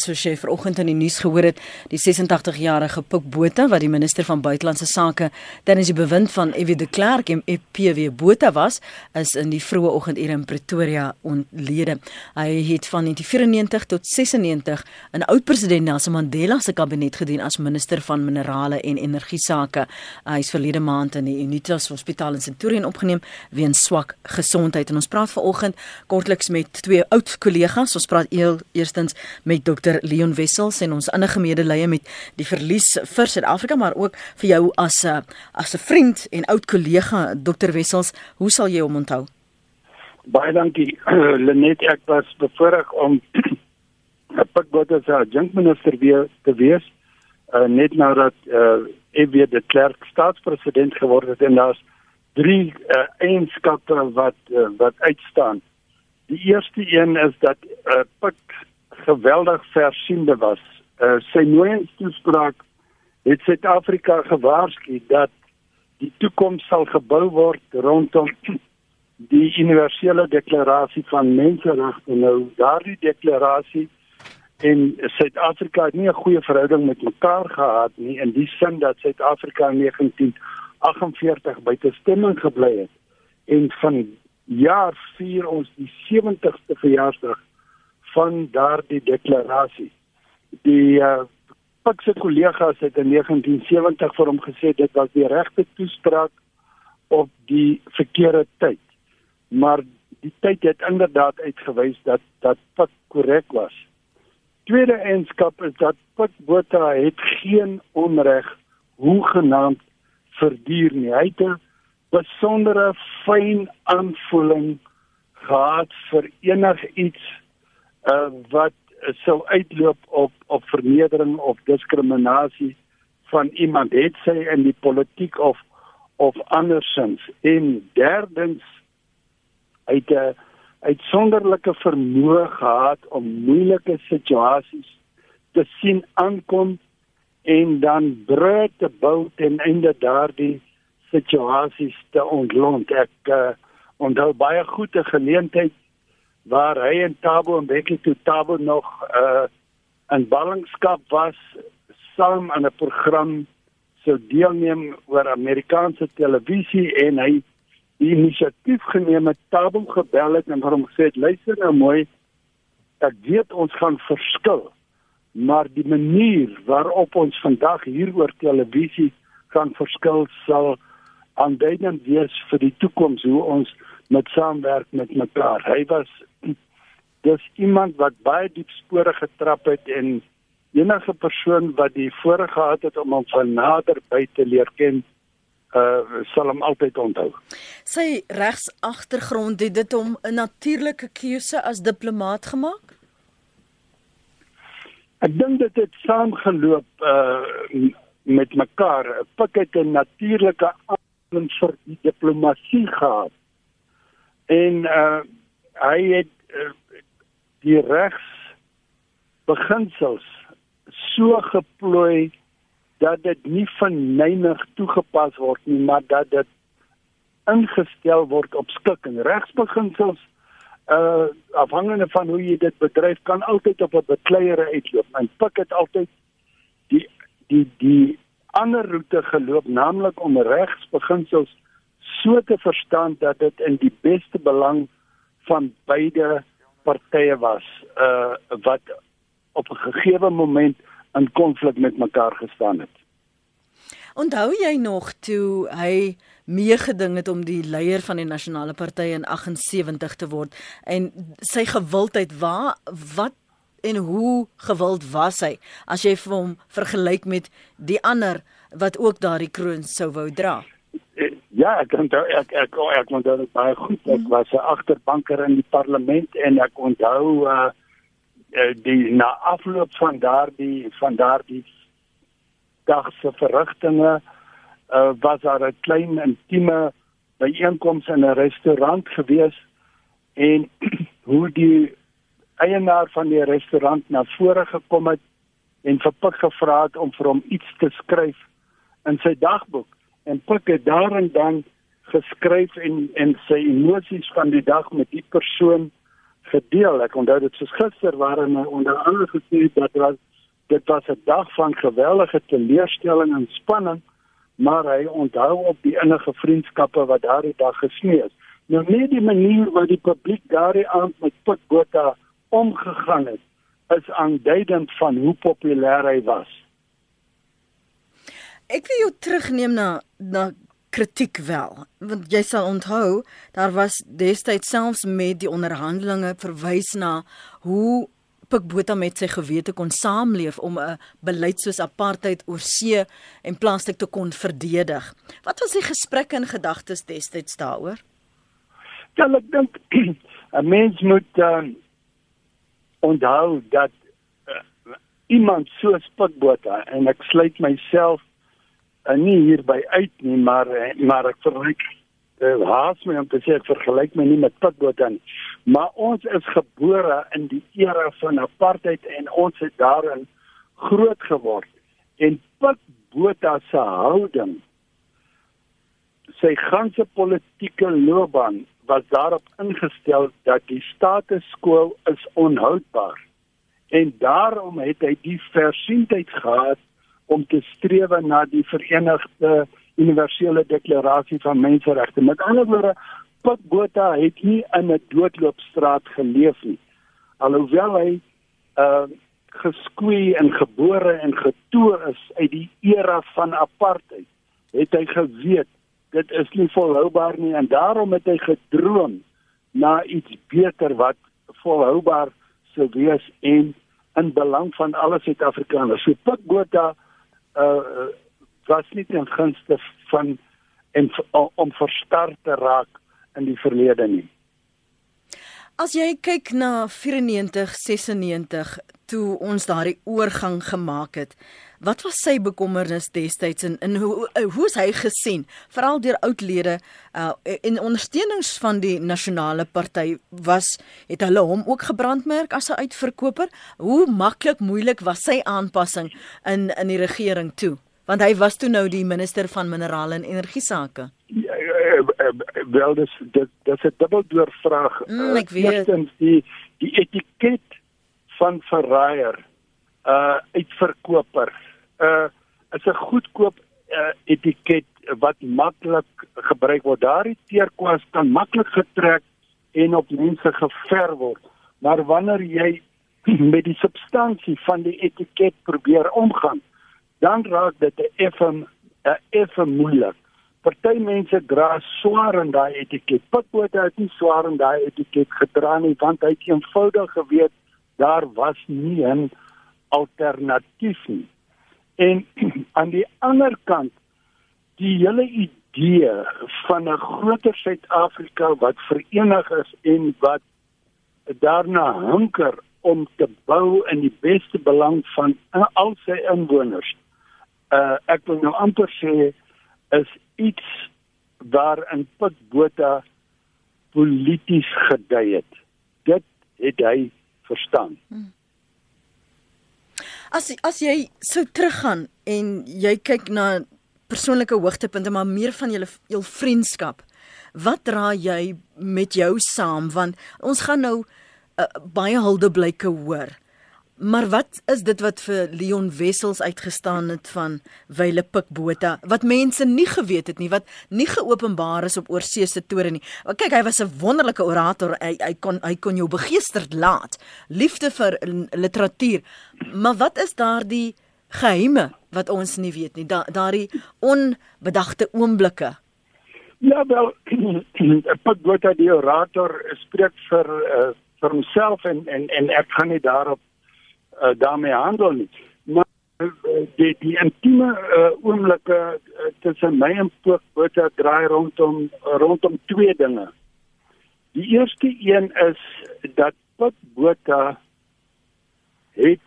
soos jy vanoggend in die nuus gehoor het, die 86-jarige Pik Botha wat die minister van buitelandse sake tydens die bewind van F.W. de Klerk en P.W. Botha was, is in die vroeë oggendure in Pretoria ontlede. Hy het van 1994 tot 96 in oud-president Nelson Mandela se kabinet gedien as minister van minerale en energie sake. Hy is verlede maand in die Unitas Hospitaal in Centurion opgeneem weens swak gesondheid en ons praat vanoggend kortliks met twee oud kollegas. Ons praat eerstens met Dr Dr Leon Wessels en ons ander gemedelee met die verlies vir Suid-Afrika maar ook vir jou as 'n as 'n vriend en oud kollega Dr Wessels, hoe sal jy hom onthou? Baie dankie Lenet, ek was bevoorreg om Pik Botha se adjunkminister weer te wees uh, net nadat uh, ek weer die klerk staatspresident geword het en daar's drie uh, eienskappe wat uh, wat uitstaan. Die eerste een is dat uh, Pik geweldig versiende was. Uh, sy nooiingstoespraak het Suid-Afrika gewaarsku dat die toekoms sal gebou word rondom die universele deklarasie van menseregte. Nou daardie deklarasie en Suid-Afrika het nie 'n goeie verhouding met mekaar gehad nie in die sin dat Suid-Afrika in 1948 buite stemming gebly het en van jaar vier ons die 70ste verjaarsdag van daardie deklarasie. Die uh, Pikse kollegas het in 1970 vir hom gesê dit was die regte toespraak op die verkeerde tyd. Maar die tyd het inderdaad uitgewys dat dat Pik korrek was. Tweede eenskap is dat Pik Botha het geen onreg hoegenaamd verduur nie. Hy het 'n besondere fyn aanvoeling gehad vir enigiets uh, wat sou uitloop op op vernedering of diskriminasie van iemand het sy in die politiek of of andersins. En derdens uit 'n uitsonderlike vermoë gehad om moeilike situasies te sien aankom en dan brûe te bou ten einde daardie situasies te ontlont. Ek uh, onthou baie goeie geleenthede waar hy en Tabo en Becky toe Tabo nog uh in ballingskap was saam aan 'n program sou deelneem oor Amerikaanse televisie en hy die inisiatief geneem het Tabo gebel het en hom gesê luister nou mooi ek weet ons gaan verskil maar die manier waarop ons vandag hier oor televisie kan verskil sal aanduidend wees vir die toekoms hoe ons met saamwerk met mekaar. Hy was dis iemand wat baie diep spore getrap het en enige persoon wat die voorreg gehad het om hom van nader by te leer ken, uh sal hom altyd onthou. Sy regs agtergrond het dit hom 'n natuurlike keuse as diplomaat gemaak? Ek dink dit het saamgeloop uh met mekaar. Pik het 'n natuurlike aanleg vir die diplomatie gehad en uh hy het uh, die regs beginsels so geplooi dat dit nie verneig toegepas word nie maar dat dit ingestel word op skikking regsbeginsels uh afhangende van hoe jy dit bedryf kan altyd op 'n bekleiere uitloop. En pik het altyd die die die ander roete geloop naamlik om regsbeginsels so te verstaan dat dit in die beste belang van beide partye was uh wat op 'n gegeewe moment in konflik met mekaar gestaan het. Onthou jy nog toe hy meegeding het om die leier van die nasionale party in 78 te word en sy gewildheid waar wat en hoe gewild was hy as jy hom vergelyk met die ander wat ook daardie kroon sou wou dra? Ja, ek onthou ek ek ek, ek onthou dit baie goed. Ek mm. was 'n agterbanker in die parlement en ek onthou uh die na afloop van daardie van daardie dag se verrigtinge uh was daar 'n klein intieme byeenkoms in 'n restaurant gewees en hoe die eienaar van die restaurant na vore gekom het en vir Pik gevra het om vir hom iets te skryf in sy dagboek en Pik het daarin dan geskryf en en sy emosies van die dag met die persoon gedeel. Ek onthou dit soos gister waarin hy onder andere gesê dat was dit was 'n dag van geweldige teleurstelling en spanning, maar hy onthou op die innige vriendskappe wat daardie dag gesmee is. Nou net die manier wat die publiek daardie aand met Pik Botha omgegaan het, is aanduidend van hoe populêr hy was. Ek wil jou terugneem na na kritiek wel want jy sal onthou daar was destyds selfs met die onderhandelinge verwys na hoe Pikbota met sy gewete kon saamleef om 'n beleid soos apartheid oor see en plastik te kon verdedig. Wat was die gesprekke en gedagtes destyds daaroor? Ja, ek dink 'n mens moet uh, onthou dat uh, iemand soos Pikbota en ek sluit myself uh, nie hierby uit nie, maar uh, maar ek vergelyk uh, haas my om te sê ek vergelyk my nie met Pikbota nie. Maar ons is gebore in die era van apartheid en ons het daarin groot geword. En Pik Botha se houding sy ganse politieke loopbaan was daarop ingestel dat die status quo is onhoudbaar. En daarom het hy die versienheid gehad om te streef na die verenigde universele deklarasie van menseregte met ander woorde Pik Botha het nie in 'n doodloopstraat geleef nie. Alhoewel hy uh geskoei en gebore en getoe is uit die era van apartheid, het hy geweet dit is nie volhoubaar nie en daarom het hy gedroom na iets beter wat volhoubaar sou wees en in belang van alle Suid-Afrikaners. So Pik Botha uh was nie ten gunste van en om verstar te raak in die verlede nie. As jy kyk na 94 96 toe ons daardie oorgang gemaak het, wat was sy bekommernis destyds en in hoe hoe's hy gesien veral deur oudlede uh, in ondersteunings van die nasionale party was het hulle hom ook gebrandmerk as 'n uitverkoper? Hoe maklik moeilik was sy aanpassing in in die regering toe? Want hy was toe nou die minister van minerale en energie sake. Ja, uh, wel dis dit dis 'n dubbeldoor vraag. Mm, ek weet. Eerstens die die etiket van verraaier uh uitverkoper. Uh is 'n goedkoop uh, etiket wat maklik gebruik word. Daardie teerkwas kan maklik getrek en op mense gever word. Maar wanneer jy met die substansie van die etiket probeer omgaan, dan raak dit 'n effe 'n effe moeilik. Party mense dra swaar in daai etiket. Pikbote het nie swaar in daai etiket gedra nie want hy het eenvoudig geweet daar was nie 'n alternatief nie. En aan die ander kant die hele idee van 'n groter Suid-Afrika wat verenig is en wat daarna hunker om te bou in die beste belang van al sy inwoners. Uh ek wil nou amper sê is iets waarin Pik Botha polities gedui het. Dit het hy verstaan. Hmm. As as jy sou teruggaan en jy kyk na persoonlike hoogtepunte maar meer van julle jou vriendskap. Wat dra jy met jou saam want ons gaan nou uh, baie huldeblyke hoor. Maar wat is dit wat vir Leon Wessels uitgestaan het van Wyle Pikbota wat mense nie geweet het nie wat nie geopenbaar is op oorsee se tore nie. Kyk, hy was 'n wonderlike orator. Hy hy kon hy kon jou begeesterd laat. Liefde vir literatuur. Maar wat is daardie geheime wat ons nie weet nie? Da, daardie onbedagte oomblikke. Ja, wel Pikbota die orator spreek vir uh, vir homself en en en ek gaan nie daarop uh, daarmee handel nie. Maar uh, die die intieme uh, oomblikke uh, tussen my en Pookbota draai rondom rondom twee dinge. Die eerste een is dat Pookbota het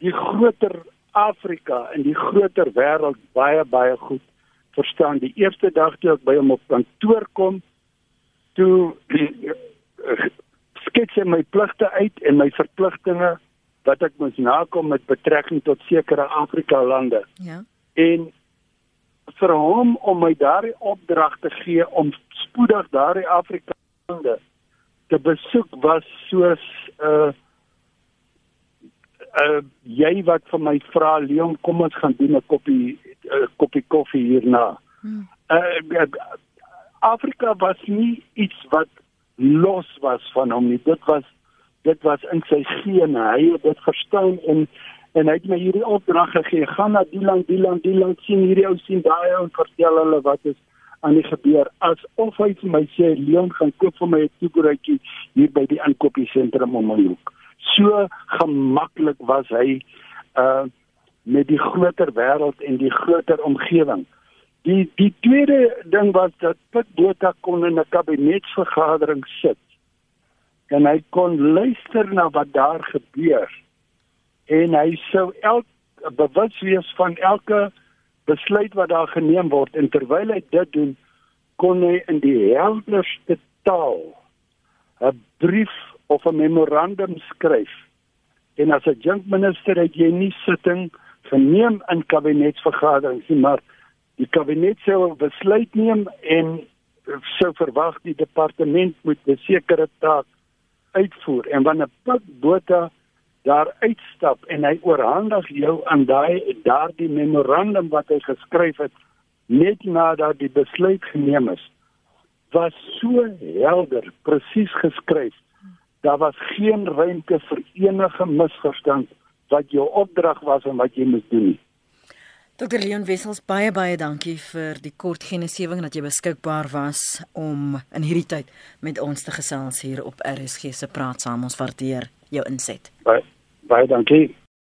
die groter Afrika en die groter wêreld baie baie goed verstaan. Die eerste dag toe ek by hom op kantoor kom, toe skets hy my pligte uit en my verpligtinge wat ek moet nakom met betrekking tot sekere Afrika lande. Ja. En vir hom om my daardie opdrag te gee om spoedig daardie Afrika lande te besoek was soos 'n uh, uh jy wat vir my vra Leon kom ons gaan doen 'n koppie 'n uh, koppie koffie hierna. Hmm. Uh, Afrika was nie iets wat los was van hom nie. Dit was dit was in sy gene. Hy het dit verstaan en en hy het my hierdie opdrag gegee. Gaan na die land, die land, die land sien hierdie ou sien daai ou en vertel hulle wat is aan die gebeur. Asof hy vir my sê Leon gaan koop vir my 'n toebroodjie hier by die aankopiesentrum om my hoek so gemaklik was hy uh met die groter wêreld en die groter omgewing. Die die tweede ding was dat Piet Botha kon in 'n kabinetsvergadering sit en hy kon luister na wat daar gebeur en hy sou elk bewus wees van elke besluit wat daar geneem word en terwyl hy dit doen kon hy in die helderste taal 'n brief of 'n memorandum skryf. En as 'n junkminister het jy nie sitting geneem in kabinetsvergaderings nie, maar die kabinet sou besluit neem en sou verwag die departement moet 'n sekere taak uitvoer. En wanneer Pik Botha daar uitstap en hy oorhandig jou aan daai daardie memorandum wat hy geskryf het net nadat die besluit geneem is was so helder presies geskryf daar was geen ruimte vir enige misverstand wat jou opdrag was en wat jy moes doen nie. Dr Leon Wessels baie baie dankie vir die kort genesewing dat jy beskikbaar was om in hierdie tyd met ons te gesels hier op RSG se praat saam ons waardeer jou inset. Baie baie dankie.